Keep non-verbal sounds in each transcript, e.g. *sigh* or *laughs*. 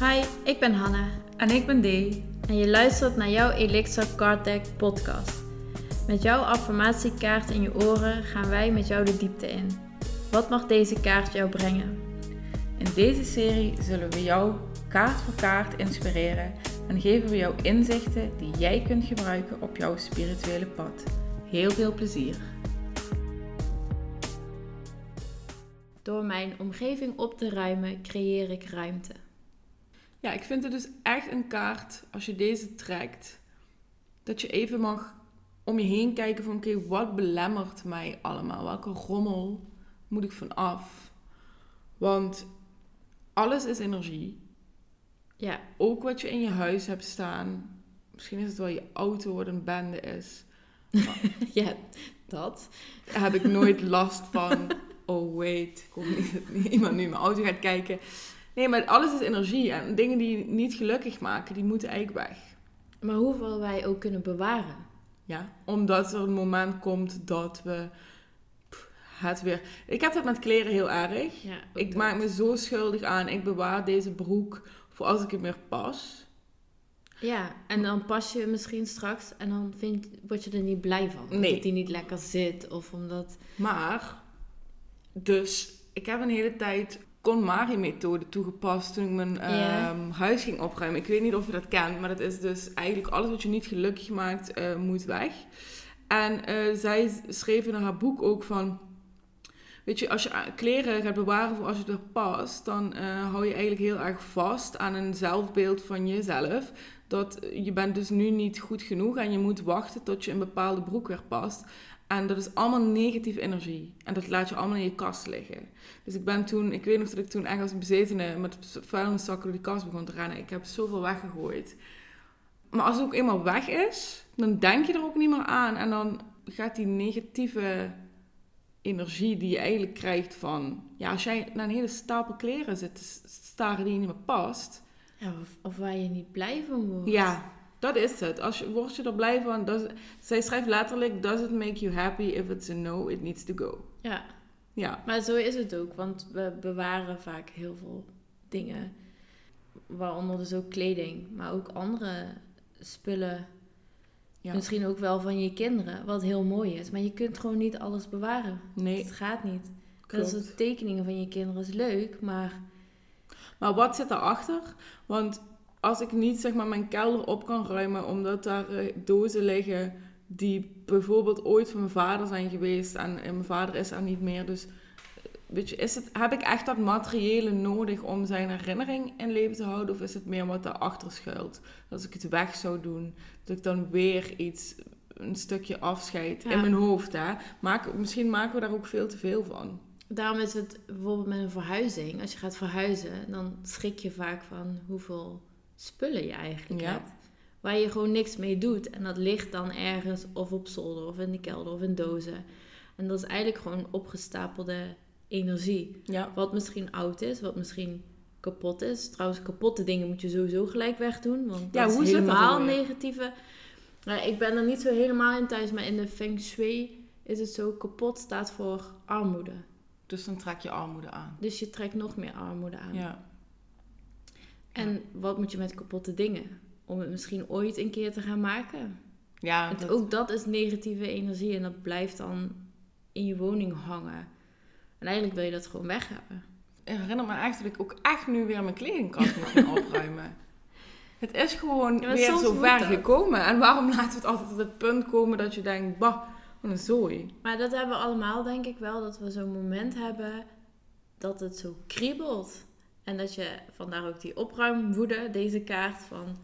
Hi, ik ben Hanna En ik ben Dee. en je luistert naar jouw Elixir Card Deck podcast. Met jouw affirmatiekaart in je oren gaan wij met jou de diepte in. Wat mag deze kaart jou brengen? In deze serie zullen we jou kaart voor kaart inspireren en geven we jou inzichten die jij kunt gebruiken op jouw spirituele pad. Heel veel plezier. Door mijn omgeving op te ruimen, creëer ik ruimte. Ja, ik vind het dus echt een kaart, als je deze trekt, dat je even mag om je heen kijken van oké, wat belemmert mij allemaal? Welke rommel moet ik van af? Want alles is energie. Ja, Ook wat je in je huis hebt staan. Misschien is het wel je auto wat een bende is. *laughs* ja dat. Daar heb ik nooit last van. Oh wait, ik hoop niet dat iemand nu in mijn auto gaat kijken. Nee, maar alles is energie. En dingen die je niet gelukkig maken, die moeten eigenlijk weg. Maar hoeveel wij ook kunnen bewaren. Ja, omdat er een moment komt dat we pff, het weer. Ik heb dat met kleren heel erg. Ja, Ik dat. maak me zo schuldig aan. Ik bewaar deze broek voor als ik het meer pas. Ja, en dan pas je misschien straks en dan vind, word je er niet blij van. Nee. Dat die niet lekker zit of omdat... Maar, dus ik heb een hele tijd KonMari-methode toegepast toen ik mijn ehm, huis ging opruimen. Ik weet niet of je dat kent, maar dat is dus eigenlijk alles wat je niet gelukkig maakt, eh, moet weg. En eh, zij schreef in haar boek ook van... Weet je, als je a- kleren gaat bewaren voor als je er past, dan eh, hou je eigenlijk heel erg vast aan een zelfbeeld van jezelf. Dat eh, je bent dus nu niet goed genoeg en je moet wachten tot je een bepaalde broek weer past. En dat is allemaal negatieve energie. En dat laat je allemaal in je kast liggen. Dus ik ben toen, ik weet nog dat ik toen echt als een bezetene met vuilniszakken door die kast begon te rennen. Ik heb zoveel weggegooid. Maar als het ook eenmaal weg is, dan denk je er ook niet meer aan. En dan gaat die negatieve energie die je eigenlijk krijgt van... Ja, als jij naar een hele stapel kleren zit te staren die je niet meer past... Ja, of, of waar je niet blij van wordt. Ja, dat is het. Als je, word je er blij van... Does, zij schrijft letterlijk... Does it make you happy? If it's a no, it needs to go. Ja, Ja, maar zo is het ook. Want we bewaren vaak heel veel dingen. Waaronder dus ook kleding. Maar ook andere spullen. ja. Misschien ook wel van je kinderen. Wat heel mooi is. Maar je kunt gewoon niet alles bewaren. nee, Het gaat niet. Dat klopt. is de tekeningen van je kinderen is leuk. Maar Maar wat zit daarachter? Want als ik niet zeg maar mijn kelder op kan ruimen omdat daar eh, dozen liggen die bijvoorbeeld ooit van mijn vader zijn geweest en, en mijn vader is er niet meer, dus eh, weet je, is het, heb ik echt dat materiële nodig om zijn herinnering in leven te houden of is het meer wat daarachter schuilt? Dat als ik het weg zou doen, dat ik dan weer iets, een stukje afscheid Ja. in mijn hoofd, hè? Maak, misschien maken we daar ook veel te veel van. Daarom is het bijvoorbeeld met een verhuizing. Als je gaat verhuizen, dan schrik je vaak van hoeveel spullen je eigenlijk Ja. hebt. Waar je gewoon niks mee doet. En dat ligt dan ergens of op zolder of in de kelder of in dozen. En dat is eigenlijk gewoon opgestapelde energie. Ja, Wat misschien oud is, wat misschien kapot is. Trouwens, kapotte dingen moet je sowieso gelijk wegdoen. Want Ja, dat hoe is dat helemaal negatieve. Nou, ik ben er niet zo helemaal in thuis, maar in de feng shui is het zo kapot staat voor armoede. dus dan trek je armoede aan. Dus je trekt nog meer armoede aan. Ja. En wat moet je met kapotte dingen? Om het misschien ooit een keer te gaan maken. Ja, dat- ook dat is negatieve energie en dat blijft dan in je woning hangen. En eigenlijk wil je dat gewoon weg hebben. Ik herinner me ik ook echt nu weer mijn kledingkast moet gaan *laughs* opruimen. Het is gewoon Ja, weer zo ver dat. gekomen. En waarom laten we het altijd op het punt komen dat je denkt, bah, wat een zooi. Maar dat hebben we allemaal, denk ik wel, dat we zo'n moment hebben dat het zo kriebelt. En dat je, vandaar ook die opruimwoede, deze kaart van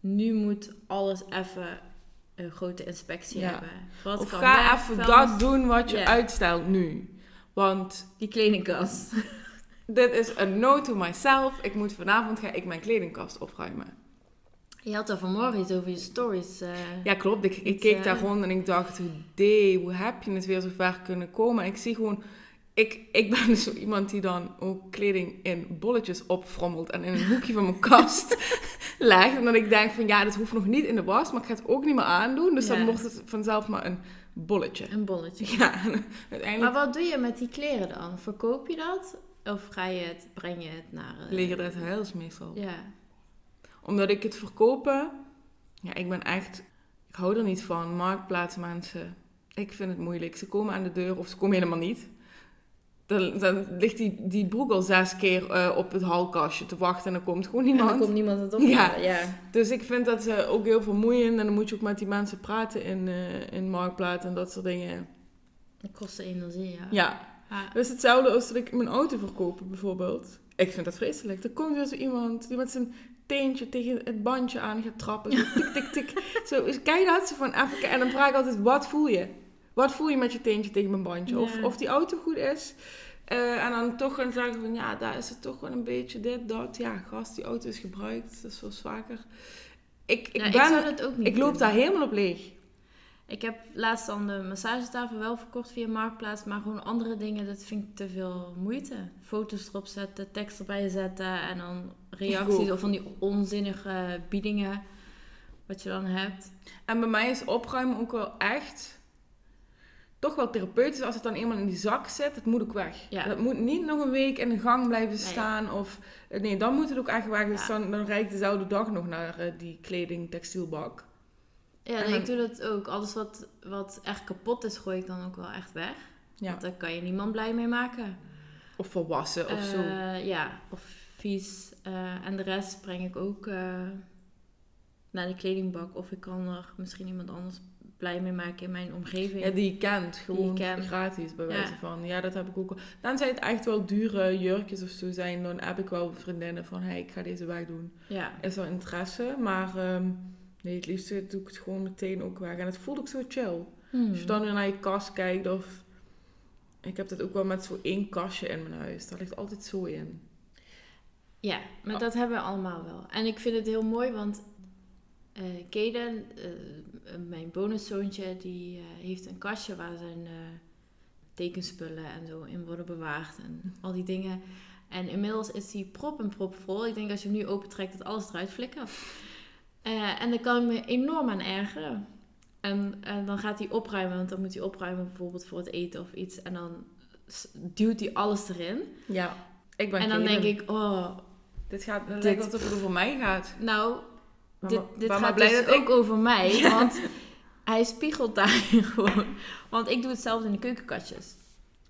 nu moet alles even een grote inspectie Ja. hebben. Wat Of kan ga weg, even vuilnis- dat doen wat je uitstelt nu. Want Die kledingkast. *laughs* dit is een no to myself. Ik moet vanavond ga ik mijn kledingkast opruimen. Je had er vanmorgen iets over je stories. eh, Ja, klopt. Ik, keek eh, daar rond en ik dacht, dee, hoe heb je het weer zo ver kunnen komen? En ik zie gewoon, ik, ik ben dus zo iemand die dan ook kleding in bolletjes opfrommelt en in een hoekje van mijn kast *laughs* legt. En dan ik denk van, ja, dit hoeft nog niet in de was, maar ik ga het ook niet meer aandoen. Dus Ja. dan wordt het vanzelf maar een bolletje. Een bolletje. *laughs* Ja, uiteindelijk Maar wat doe je met die kleren dan? Verkoop je dat? Of ga je het, breng je het naar... eh, liggen er huis meestal. Ja. Omdat ik het verkopen, ja, ik ben echt, ik hou er niet van. Marktplaatsmensen, ik vind het moeilijk. Ze komen aan de deur of ze komen helemaal niet. Dan, dan ligt die, die broek al zes keer eh, op het halkastje te wachten en dan komt gewoon En niemand. dan komt niemand het op. Ja. ja. Dus ik vind dat ze ook heel vermoeiend en dan moet je ook met die mensen praten in, eh in Marktplaats en dat soort dingen. Dat kost energie, ja. Ja, is hetzelfde als dat ik mijn auto verkoop bijvoorbeeld. Ik vind dat vreselijk. Er komt weer zo iemand die met zijn teentje tegen het bandje aan gaat trappen. Zo tik, tik, tik. *laughs* Zo, dus kijk dat ze van even. En dan vraag ik altijd, wat voel je? Wat voel je met je teentje tegen mijn bandje? Of, of die auto goed is. Eh, en dan toch gaan zeggen van, ja, daar is het toch wel een beetje dit, dat. Ja, gast, die auto is gebruikt. Dat is wel zwakker. Ik, ik, Ja, ben, zou dat ook niet ik loop doen. daar helemaal op leeg. Ik heb laatst dan de massagetafel wel verkocht via Marktplaats, maar gewoon andere dingen, dat vind ik te veel moeite. Foto's erop zetten, tekst erbij zetten en dan reacties of van die onzinnige biedingen wat je dan hebt. En bij mij is opruimen ook wel echt toch wel therapeutisch als het dan eenmaal in die zak zit. Het moet ook weg. Ja. Het moet niet nog een week in de gang blijven Nee. staan. Of, eh, nee, dan moet het ook echt weg. Dus Ja. dan, dan rijd ik dezelfde dag nog naar eh, die kleding textielbak. Ja, En nee, ik dan- doe dat ook. Alles wat, wat echt kapot is, gooi ik dan ook wel echt weg. Ja. Want daar kan je niemand blij mee maken. Of volwassen of zo. Eh, Ja, of vies. En de rest breng ik ook naar de kledingbak. Of ik kan er misschien iemand anders blij mee maken in mijn omgeving. Ja, die je kent. Gewoon je kent. gratis bij Ja. wijze van. Ja, dat heb ik ook. Dan zijn het echt wel dure jurkjes of zo zijn. Dan heb ik wel vriendinnen van, hey, ik ga deze wegdoen. ja. is wel interesse, maar ehm, nee, het liefst doe ik het gewoon meteen ook weg. En het voelt ook zo chill. Hmm. Als je dan weer naar je kast kijkt of... Ik heb dat ook wel met zo één kastje in mijn huis. Daar ligt altijd zo in. Ja, maar Oh. dat hebben we allemaal wel. En ik vind het heel mooi, want eh Kaden, eh, mijn bonuszoontje, die eh, heeft een kastje waar zijn eh, tekenspullen en zo in worden bewaard en al die dingen. En inmiddels is die prop en prop vol. Ik denk als je hem nu opentrekt dat alles eruit flikkert. Eh, en daar kan ik me enorm aan ergeren. En, en dan gaat hij opruimen, want dan moet hij opruimen bijvoorbeeld voor het eten of iets. En dan duwt hij alles erin. Ja, ik ben en dan Kaden. denk ik, oh, Dit gaat Dit- lijkt alsof het over mij gaat. nou, dit, dit gaat blij dus dat ik- ook over mij, *laughs* want hij spiegelt daar *laughs* gewoon. Want ik doe hetzelfde in de keukenkastjes.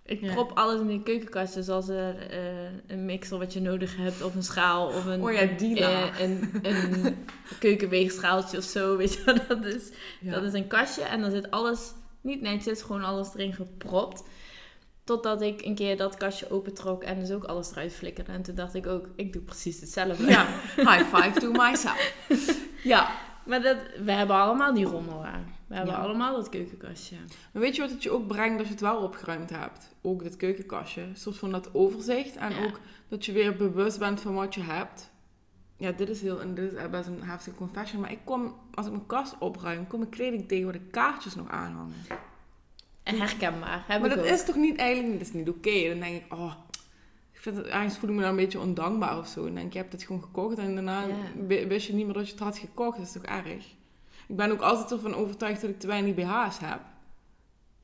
Ik Ja. prop alles in de keukenkastjes, zoals een, eh, een mixer wat je nodig hebt, of een schaal, of een, Oh ja, die laag. een, een *laughs* keukenweegschaaltje of zo, weet je. Dat is, Ja. dat is een kastje en dan zit alles niet netjes, gewoon alles erin gepropt. Totdat ik een keer dat kastje opentrok en dus ook alles eruit flikkerde. En toen dacht ik ook, ik doe precies hetzelfde. Ja, high five to myself. *laughs* Ja, Maar dat, we hebben allemaal die rommel aan. We hebben Ja. allemaal dat keukenkastje. maar weet je wat het je ook brengt als je het wel opgeruimd hebt? Ook dat keukenkastje. Een soort van dat overzicht. En Ja. ook dat je weer bewust bent van wat je hebt. Ja, dit is heel, en dit is best een heftige confession. Maar ik kom, als ik mijn kast opruim, kom ik kleding tegen waar de kaartjes nog aan hangen. En herkenbaar. Heb maar ik dat ook. is toch niet eigenlijk, dat is niet oké. Dan denk ik, oh, ik vind het, ergens voel ik me dan een beetje ondankbaar of zo. Dan denk ik, je hebt het gewoon gekocht en daarna wist je niet meer dat je het had gekocht. Dat is toch erg? Ik ben ook altijd ervan overtuigd dat ik te weinig BH's heb.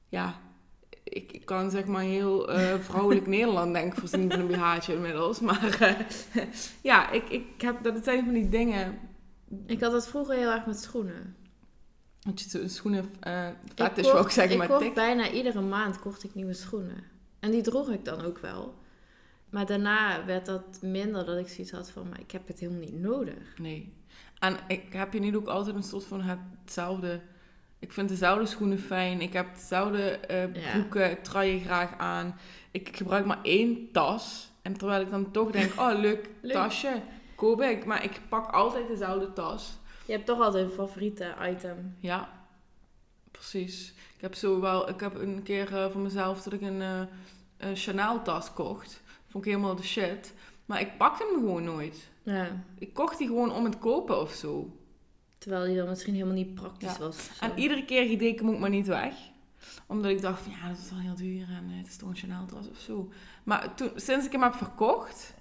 Ja, ik, ik kan zeg maar heel eh, *laughs* vrouwelijk Nederland denk ik voorzien van een BH'tje inmiddels. Maar eh, *laughs* ja, ik, ik heb, dat zijn van die dingen. Ik had dat vroeger heel erg met schoenen. Je schoenen uh, vet is, wou ik zeggen, ik maar kocht bijna iedere maand kocht ik nieuwe schoenen. En die droeg ik dan ook wel. Maar daarna werd dat minder dat ik zoiets had van, maar ik heb het helemaal niet nodig. Nee. En ik heb je niet ook altijd een soort van hetzelfde... Ik vind dezelfde schoenen fijn. Ik heb dezelfde Ja. broeken, truien graag aan. Ik gebruik maar één tas. En terwijl ik dan toch denk, *laughs* oh leuk, Leuk. tasje, koop ik. Maar ik pak altijd dezelfde tas. Je hebt toch altijd een favoriete item. Ja, precies. Ik heb zo wel... Ik heb een keer eh, voor mezelf dat ik een, eh, een Chanel tas kocht. Vond ik helemaal de shit. Maar ik pakte hem gewoon nooit. Ja. Ik kocht die gewoon om het kopen of zo. Terwijl die dan misschien helemaal niet praktisch Ja. was. En iedere keer deed ik hem ook maar niet weg. Omdat ik dacht van ja, dat is wel heel duur en eh, het is toch een Chanel tas of zo. Maar toen, sinds ik hem heb verkocht,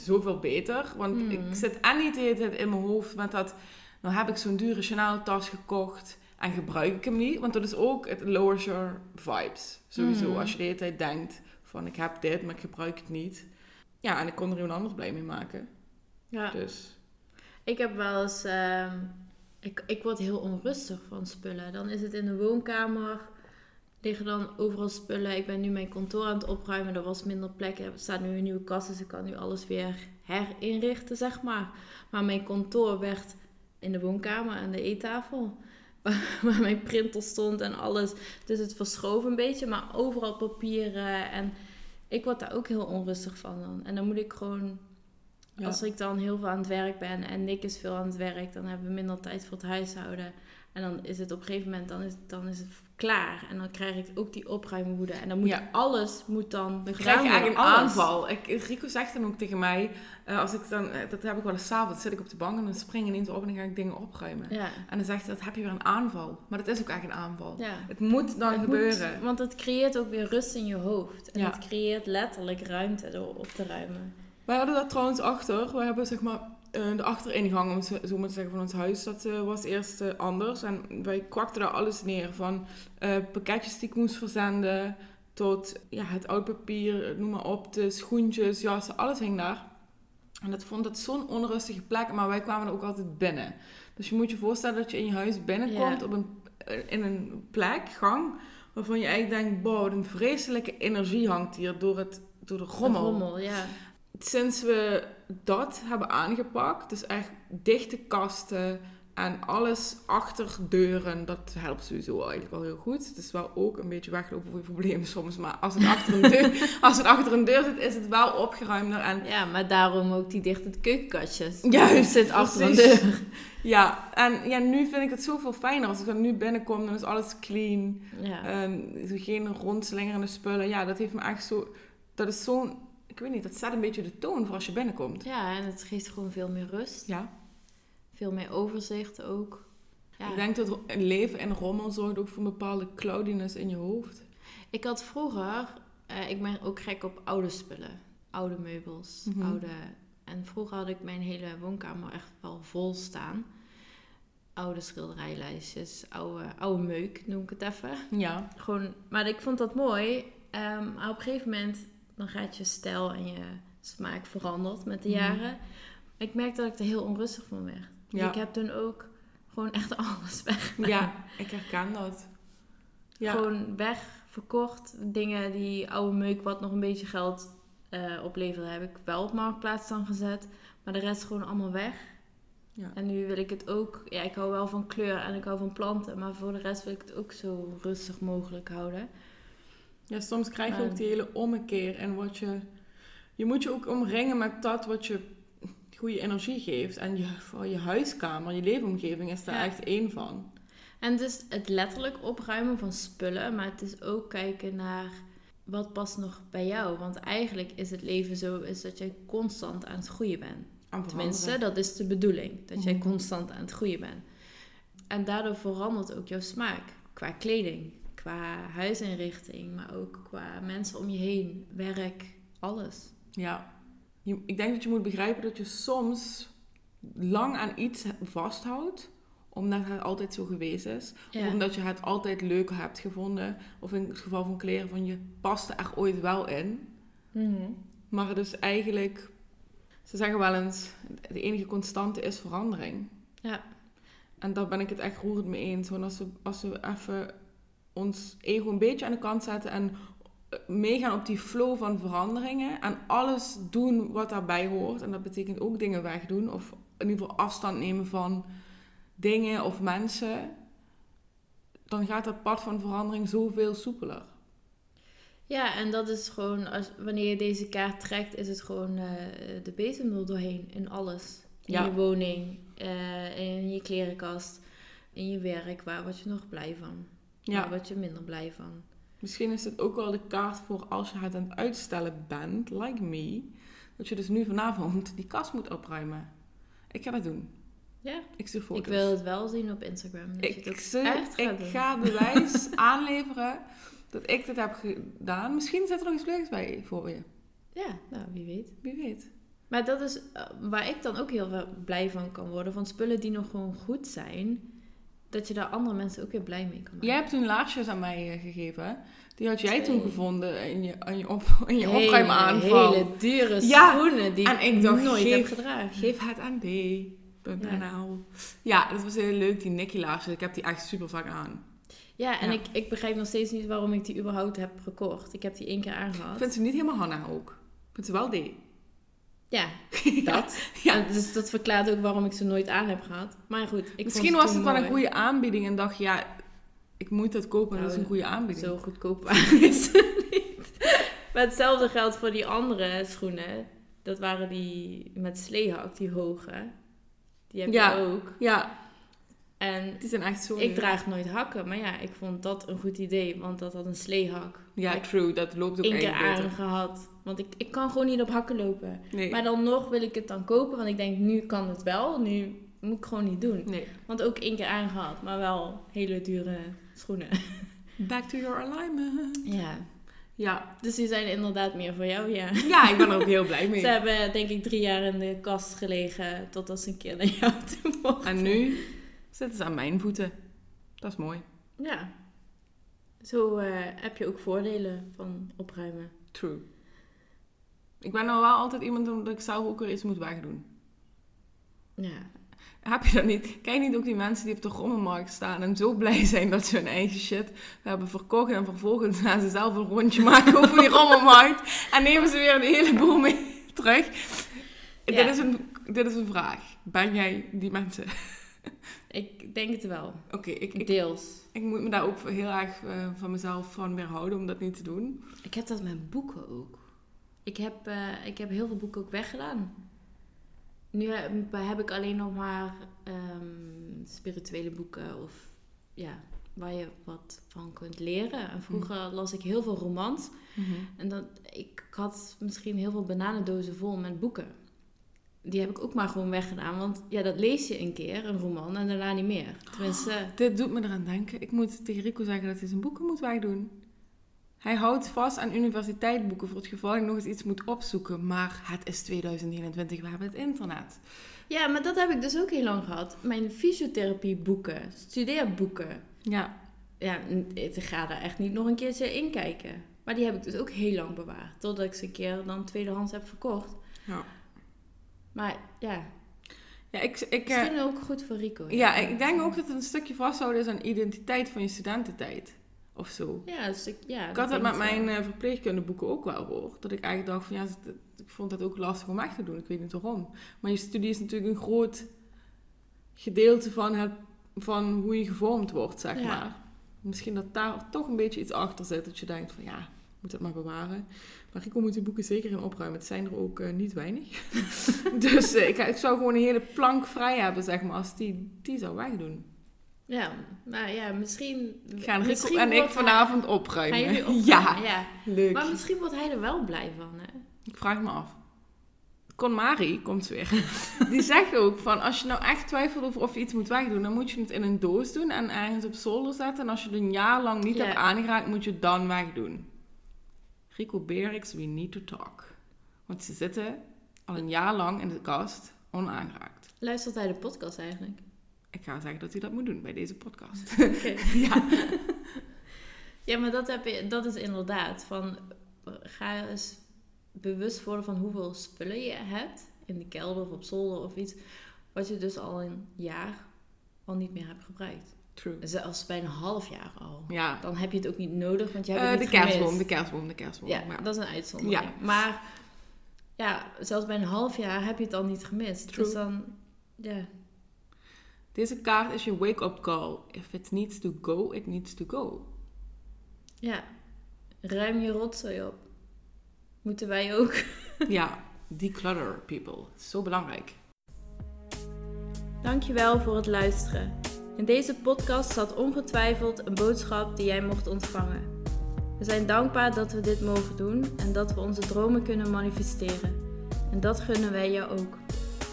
zoveel beter. Want Mm. ik zit en niet de hele tijd in mijn hoofd met dat, nou heb ik zo'n dure Chanel tas gekocht. en gebruik ik hem niet. Want dat is ook, het lowers your vibes. Sowieso, Mhm. als je de hele tijd denkt van ik heb dit, maar ik gebruik het niet. Ja, en ik kon er iemand anders blij mee maken. Ja. Dus Ik heb wel eens. ehm, ik, ik word heel onrustig van spullen. Dan is het in de woonkamer. Liggen dan overal spullen. Ik ben nu mijn kantoor aan het opruimen. Er was minder plek. Er staat nu een nieuwe kast. Dus ik kan nu alles weer herinrichten, zeg maar. Maar mijn kantoor werd in de woonkamer aan de eettafel. *laughs* Waar, mijn printer stond en alles. Dus het verschoof een beetje. Maar overal papieren. En ik word daar ook heel onrustig van dan. En dan moet ik gewoon ja. als ik dan heel veel aan het werk ben en Nick is veel aan het werk, dan hebben we minder tijd voor het huishouden. En dan is het op een gegeven moment, dan is, dan is het klaar. En dan krijg ik ook die opruimwoede. En dan moet Ja. alles moet dan krijg je eigenlijk een alles. aanval. Ik, Rico zegt dan ook tegen mij, eh, als ik dan, eh, dat heb ik wel eens s'avonds, zit ik op de bank en dan spring ik ineens op en dan ga ik dingen opruimen. Ja. En dan zegt hij, dat heb je weer een aanval. Maar dat is ook eigenlijk een aanval. ja. Het moet dan Het moet, gebeuren. want het creëert ook weer rust in je hoofd. En het creëert letterlijk ruimte door op te ruimen. Wij hadden dat trouwens achter. We hebben zeg maar eh, de achteringang, om zo maar te zeggen, van ons huis. Dat eh, was eerst eh, anders. En wij kwakten daar alles neer. Van pakketjes die ik moest verzenden. Tot ja, het oud papier, noem maar op. De schoentjes, jassen, alles hing daar. En dat vond het zo'n onrustige plek. Maar wij kwamen er ook altijd binnen. Dus je moet je voorstellen dat je in je huis binnenkomt. Ja. Op een, in een plek, gang. Waarvan je eigenlijk denkt, wow, een vreselijke energie hangt hier door, het, door de rommel Rommel, ja. Sinds we dat hebben aangepakt, dus echt dichte kasten en alles achter deuren, dat helpt sowieso eigenlijk wel heel goed. Het is wel ook een beetje weglopen voor je problemen soms, maar als het achter een deur, *laughs* als het achter een deur zit, is het wel opgeruimder. En Ja, maar daarom ook die dichte keukenkastjes. Juist, Het zit achter een deur. ja, en ja, nu vind ik het zoveel fijner. Als ik dan nu binnenkom, dan is alles clean. Ja. Ehm, geen rondslingerende spullen. Ja, dat heeft me echt zo... Dat is zo'n... Ik weet niet, dat zet een beetje de toon voor als je binnenkomt. ja, en het geeft gewoon veel meer rust. Ja. Veel meer overzicht ook. Ja. Ik denk dat leven in rommel zorgt ook voor een bepaalde cloudiness in je hoofd. Ik had vroeger, eh, ik ben ook gek op oude spullen. Oude meubels, Mhm. oude... En vroeger had ik mijn hele woonkamer echt wel vol staan. Oude schilderijlijstjes, oude, oude meuk noem ik het even. Ja. Gewoon, maar ik vond dat mooi. Ehm, maar op een gegeven moment, dan gaat je stijl en je smaak veranderd met de Mhm. jaren. Ik merk dat ik er heel onrustig van werd. Ja. ik heb toen ook gewoon echt *laughs* alles weg. Ja, ik herken dat. Ja. Gewoon weg, verkocht. Dingen die oude meuk wat nog een beetje geld eh opleverde, heb ik wel op marktplaats dan gezet. Maar de rest gewoon allemaal weg. Ja. En nu wil ik het ook... Ja, ik hou wel van kleur en ik hou van planten. Maar voor de rest wil ik het ook zo rustig mogelijk houden. Ja, soms krijg je ook die hele ommekeer en wat je... Je moet je ook omringen met dat wat je goede energie geeft. En je, voor je huiskamer, je leefomgeving is daar Ja. echt één van. En het is het letterlijk opruimen van spullen. Maar het is ook kijken naar... Wat past nog bij jou? Want eigenlijk is het leven zo is dat jij constant aan het groeien bent. Aan Tenminste, dat is de bedoeling. Dat jij Mhm. constant aan het groeien bent. En daardoor verandert ook jouw smaak. Qua kleding, qua huisinrichting, maar ook qua mensen om je heen, werk, alles. Ja. Je- ik denk dat je moet begrijpen dat je soms lang aan iets vasthoudt. Omdat het altijd zo geweest is. Ja. Of omdat je het altijd leuk hebt gevonden. Of in het geval van kleren van je paste er ooit wel in. Mhm. Maar het is eigenlijk... Ze zeggen wel eens, de enige constante is verandering. Ja. En daar ben ik het echt roerend mee eens. Want als we, als we even ons ego een beetje aan de kant zetten en eh, meegaan op die flow van veranderingen en alles doen wat daarbij hoort. En dat betekent ook dingen wegdoen of in ieder geval afstand nemen van dingen of mensen. Dan gaat dat pad van verandering zoveel soepeler. Ja, en dat is gewoon, als, wanneer je deze kaart trekt, is het gewoon eh, de bezem er doorheen in alles. In Ja. je woning, eh, in je klerenkast, in je werk, waar word je nog blij van? Ja. Waar word je minder blij van? Misschien is het ook wel de kaart voor als je het aan het uitstellen bent, like me. Dat je dus nu vanavond die kast moet opruimen. Ik ga dat doen. Ja, Ik stuur foto's. ik wil het wel zien op Instagram. Dat je Ik, het ook zeg, echt gaat ik doen. ga bewijs *laughs* aanleveren dat ik dit heb gedaan. Misschien zit er nog iets leuks bij voor je. Ja, nou, wie weet. Wie weet. Maar dat is eh, waar ik dan ook heel blij van kan worden. Van spullen die nog gewoon goed zijn. Dat je daar andere mensen ook weer blij mee kan maken. Jij hebt toen laarsjes aan mij eh, gegeven. Die had jij toen gevonden in je, in je, op, in je Hele- opruimaanval. Hele dure Ja, schoenen die en ik dacht, nooit geef- heb gedragen. Geef het aan D. .nl. Ja. dat was heel leuk, die Nicky laarsjes. Ik heb die echt super vaak aan. Ja, en Ja. Ik, ik begrijp nog steeds niet waarom ik die überhaupt heb gekocht. Ik heb die één keer aangehad. Ik vind ze niet helemaal Hanna ook. Ik vind ze wel D. *laughs* Ja, dat. Ja. En Dus dat verklaart ook waarom ik ze nooit aan heb gehad. Maar goed, ik Misschien was het wel een goede aanbieding en dacht ja, ik moet dat kopen, dat is een Nou, goede aanbieding. Zo goedkoop waren ze *laughs* niet. Maar hetzelfde geldt voor die andere schoenen. Dat waren die met sleehak, die hoge. Die heb Ja. je ook. Ja, En die zijn echt zo ik draag nooit hakken. Maar ja, ik vond dat een goed idee. Want dat had een sleehak. Ja, Ik true, dat loopt ook één keer beter. aangehad. Want ik, ik kan gewoon niet op hakken lopen. Nee, Maar dan nog wil ik het dan kopen. Want ik denk, nu kan het wel. Nu moet ik gewoon niet doen. nee. Want ook één keer aangehad. Maar wel hele dure schoenen. *laughs* Back to your alignment. Ja. Ja. Dus die zijn inderdaad meer voor jou, ja. ja, ik ben er ook heel blij *laughs* mee. Ze hebben denk ik drie jaar in de kast gelegen totdat ze een keer naar jou toe mochten. En nu zitten ze aan mijn voeten. Dat is mooi. Ja. Zo eh, heb je ook voordelen van opruimen. True. Ik ben nou wel altijd iemand dat ik zelf ook weer iets moet wegdoen. Ja. Heb je dat niet? Kijk niet ook die mensen die op de rommelmarkt staan en zo blij zijn dat ze hun eigen shit hebben verkocht en vervolgens gaan ze zelf een rondje *laughs* maken over die rommelmarkt en nemen ze weer een heleboel mee *laughs* terug. Ja. Dit, is een, dit is een vraag. Ben jij die mensen? Ik denk het wel. Oké, ik, ik, Deels. ik moet me daar ook heel erg eh, van mezelf van weerhouden om dat niet te doen. Ik heb dat met boeken ook. Ik heb, eh, ik heb heel veel boeken ook weggedaan. Nu heb, heb ik alleen nog maar ehm, spirituele boeken of ja, waar je wat van kunt leren. En vroeger las ik heel veel romans. En dat, ik had misschien heel veel bananendozen vol met boeken. Die heb ik ook maar gewoon weggedaan. Want ja, dat lees je een keer, een roman, en daarna niet meer. Tenminste, Dit doet me eraan denken. Ik moet tegen Rico zeggen dat hij zijn boeken moet wegdoen. Hij houdt vast aan universiteitsboeken voor het geval hij nog eens iets moet opzoeken. Maar het is 2021, we hebben het internet. ja, maar dat heb ik dus ook heel lang gehad. Mijn fysiotherapieboeken, studeerboeken. Ja, Ja, ik ga daar echt niet nog een keertje in kijken. Maar die heb ik dus ook heel lang bewaard. Totdat ik ze een keer dan tweedehands heb verkocht. ja. Maar ja, ja ik, ik, eh, misschien ook goed voor Rico. ja, ik denk ook dat het een stukje vasthouden is aan identiteit van je studententijd. Of zo. Ja, dus ik, ja, Ik had dat met mijn eh, verpleegkundeboeken ook wel hoor. Dat ik eigenlijk dacht van ja, ik vond dat ook lastig om echt te doen. Ik weet niet waarom. Maar je studie is natuurlijk een groot gedeelte van, het, van hoe je gevormd wordt, zeg Ja. maar. Misschien dat daar toch een beetje iets achter zit. Dat je denkt van ja, moet dat maar bewaren. Maar Rico moet die boeken zeker in opruimen. Het zijn er ook eh, niet weinig. *laughs* dus eh, ik, ik zou gewoon een hele plank vrij hebben, zeg maar, als die, die zou wegdoen. Ja, nou ja, misschien... Gaan Rico en ik hij- vanavond *laughs* opruimen. Ja, ja. leuk. Maar misschien wordt hij er wel blij van, hè? Ik vraag het me af. KonMari komt weer. *laughs* Die zegt ook van als je nou echt twijfelt over of je iets moet wegdoen, dan moet je het in een doos doen en ergens op zolder zetten. En als je het een jaar lang niet Ja. hebt aangeraakt, moet je het dan wegdoen. Rico Berix, we need to talk. Want ze zitten al een jaar lang in de kast onaangeraakt. Luistert hij de podcast eigenlijk? Ik ga zeggen dat hij dat moet doen bij deze podcast. *laughs* Oké. *laughs* ja. *laughs* Ja, maar dat, heb je, dat is inderdaad van... Ga eens bewust worden van hoeveel spullen je hebt. In de kelder of op zolder of iets. Wat je dus al een jaar al niet meer hebt gebruikt. True. Zelfs bij een half jaar al. Ja. Dan heb je het ook niet nodig, want hebt Eh, het de niet gemist. kerstboom, de kerstboom, de kerstboom. Ja, Maar- dat is een uitzondering. Ja. Maar ja, zelfs bij een half jaar heb je het al niet gemist. True. Dus dan, ja. Deze kaart is je wake-up call. If it needs to go, it needs to go. Ja, ruim je rotzooi op. Moeten wij ook. *laughs* Ja, declutter people. Zo belangrijk. Dankjewel voor het luisteren. In deze podcast zat ongetwijfeld een boodschap die jij mocht ontvangen. We zijn dankbaar dat we dit mogen doen en dat we onze dromen kunnen manifesteren. En dat gunnen wij jou ook.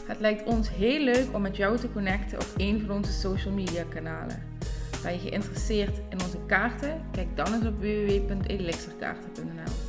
Het lijkt ons heel leuk om met jou te connecten op een van onze social media kanalen. Ben je geïnteresseerd in onze kaarten? Kijk dan eens op www.elixirkaarten.nl